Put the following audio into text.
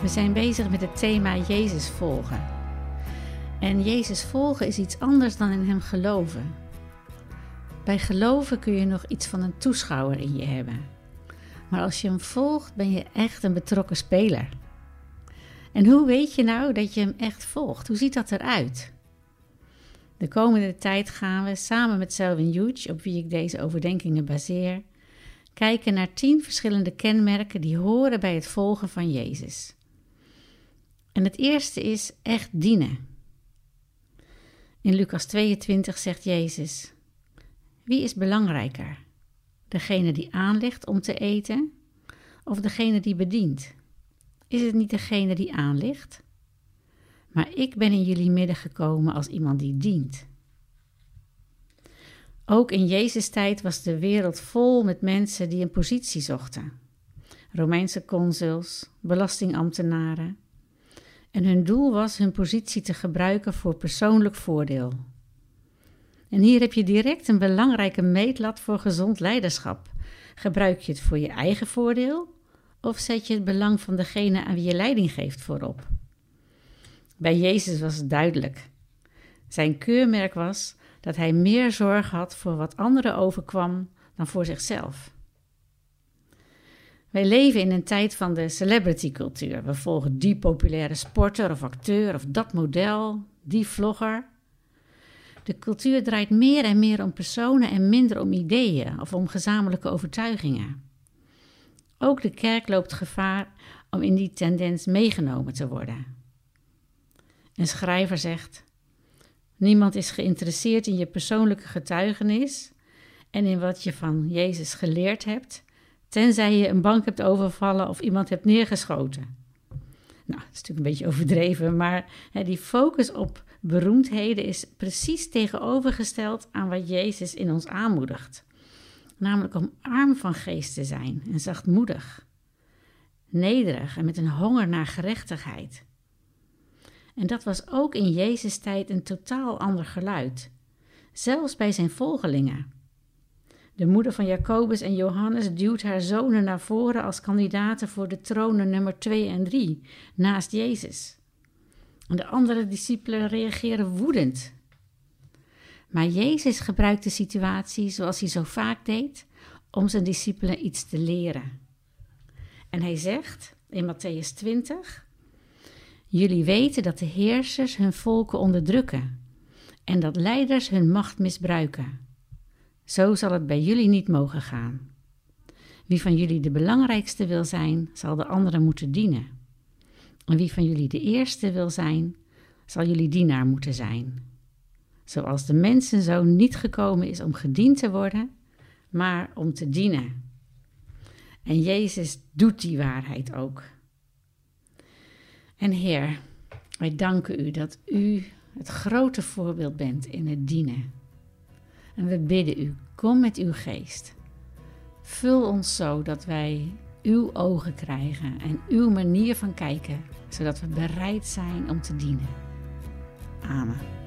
We zijn bezig met het thema Jezus volgen. En Jezus volgen is iets anders dan in Hem geloven. Bij geloven kun je nog iets van een toeschouwer in je hebben. Maar als je Hem volgt, ben je echt een betrokken speler. En hoe weet je nou dat je Hem echt volgt? Hoe ziet dat eruit? De komende tijd gaan we samen met Selwyn Hughes, op wie ik deze overdenkingen baseer, kijken naar tien verschillende kenmerken die horen bij het volgen van Jezus. En het eerste is echt dienen. In Lucas 22 zegt Jezus: Wie is belangrijker? Degene die aanlegt om te eten of degene die bedient? Is het niet degene die aanligt? Maar ik ben in jullie midden gekomen als iemand die dient. Ook in Jezus' tijd was de wereld vol met mensen die een positie zochten. Romeinse consuls, belastingambtenaren, en hun doel was hun positie te gebruiken voor persoonlijk voordeel. En hier heb je direct een belangrijke meetlat voor gezond leiderschap. Gebruik je het voor je eigen voordeel of zet je het belang van degene aan wie je leiding geeft voorop? Bij Jezus was het duidelijk. Zijn keurmerk was dat hij meer zorg had voor wat anderen overkwam dan voor zichzelf. Wij leven in een tijd van de celebrity cultuur. We volgen die populaire sporter of acteur of dat model, die vlogger. De cultuur draait meer en meer om personen en minder om ideeën of om gezamenlijke overtuigingen. Ook de kerk loopt gevaar om in die tendens meegenomen te worden. Een schrijver zegt: Niemand is geïnteresseerd in je persoonlijke getuigenis en in wat je van Jezus geleerd hebt, tenzij je een bank hebt overvallen of iemand hebt neergeschoten. Nou, dat is natuurlijk een beetje overdreven, maar hè, die focus op beroemdheden is precies tegenovergesteld aan wat Jezus in ons aanmoedigt. Namelijk om arm van geest te zijn en zachtmoedig, nederig en met een honger naar gerechtigheid. En dat was ook in Jezus' tijd een totaal ander geluid, zelfs bij zijn volgelingen. De moeder van Jacobus en Johannes duwt haar zonen naar voren als kandidaten voor de tronen nummer 2 en 3, naast Jezus. De andere discipelen reageren woedend. Maar Jezus gebruikt de situatie zoals hij zo vaak deed, om zijn discipelen iets te leren. En hij zegt in Matthäus 20: Jullie weten dat de heersers hun volken onderdrukken en dat leiders hun macht misbruiken. Zo zal het bij jullie niet mogen gaan. Wie van jullie de belangrijkste wil zijn, zal de anderen moeten dienen. En wie van jullie de eerste wil zijn, zal jullie dienaar moeten zijn. Zoals de mensenzoon niet gekomen is om gediend te worden, maar om te dienen. En Jezus doet die waarheid ook. En Heer, wij danken u dat u het grote voorbeeld bent in het dienen. En we bidden u, kom met uw geest. Vul ons zo dat wij uw ogen krijgen en uw manier van kijken, zodat we bereid zijn om te dienen. Amen.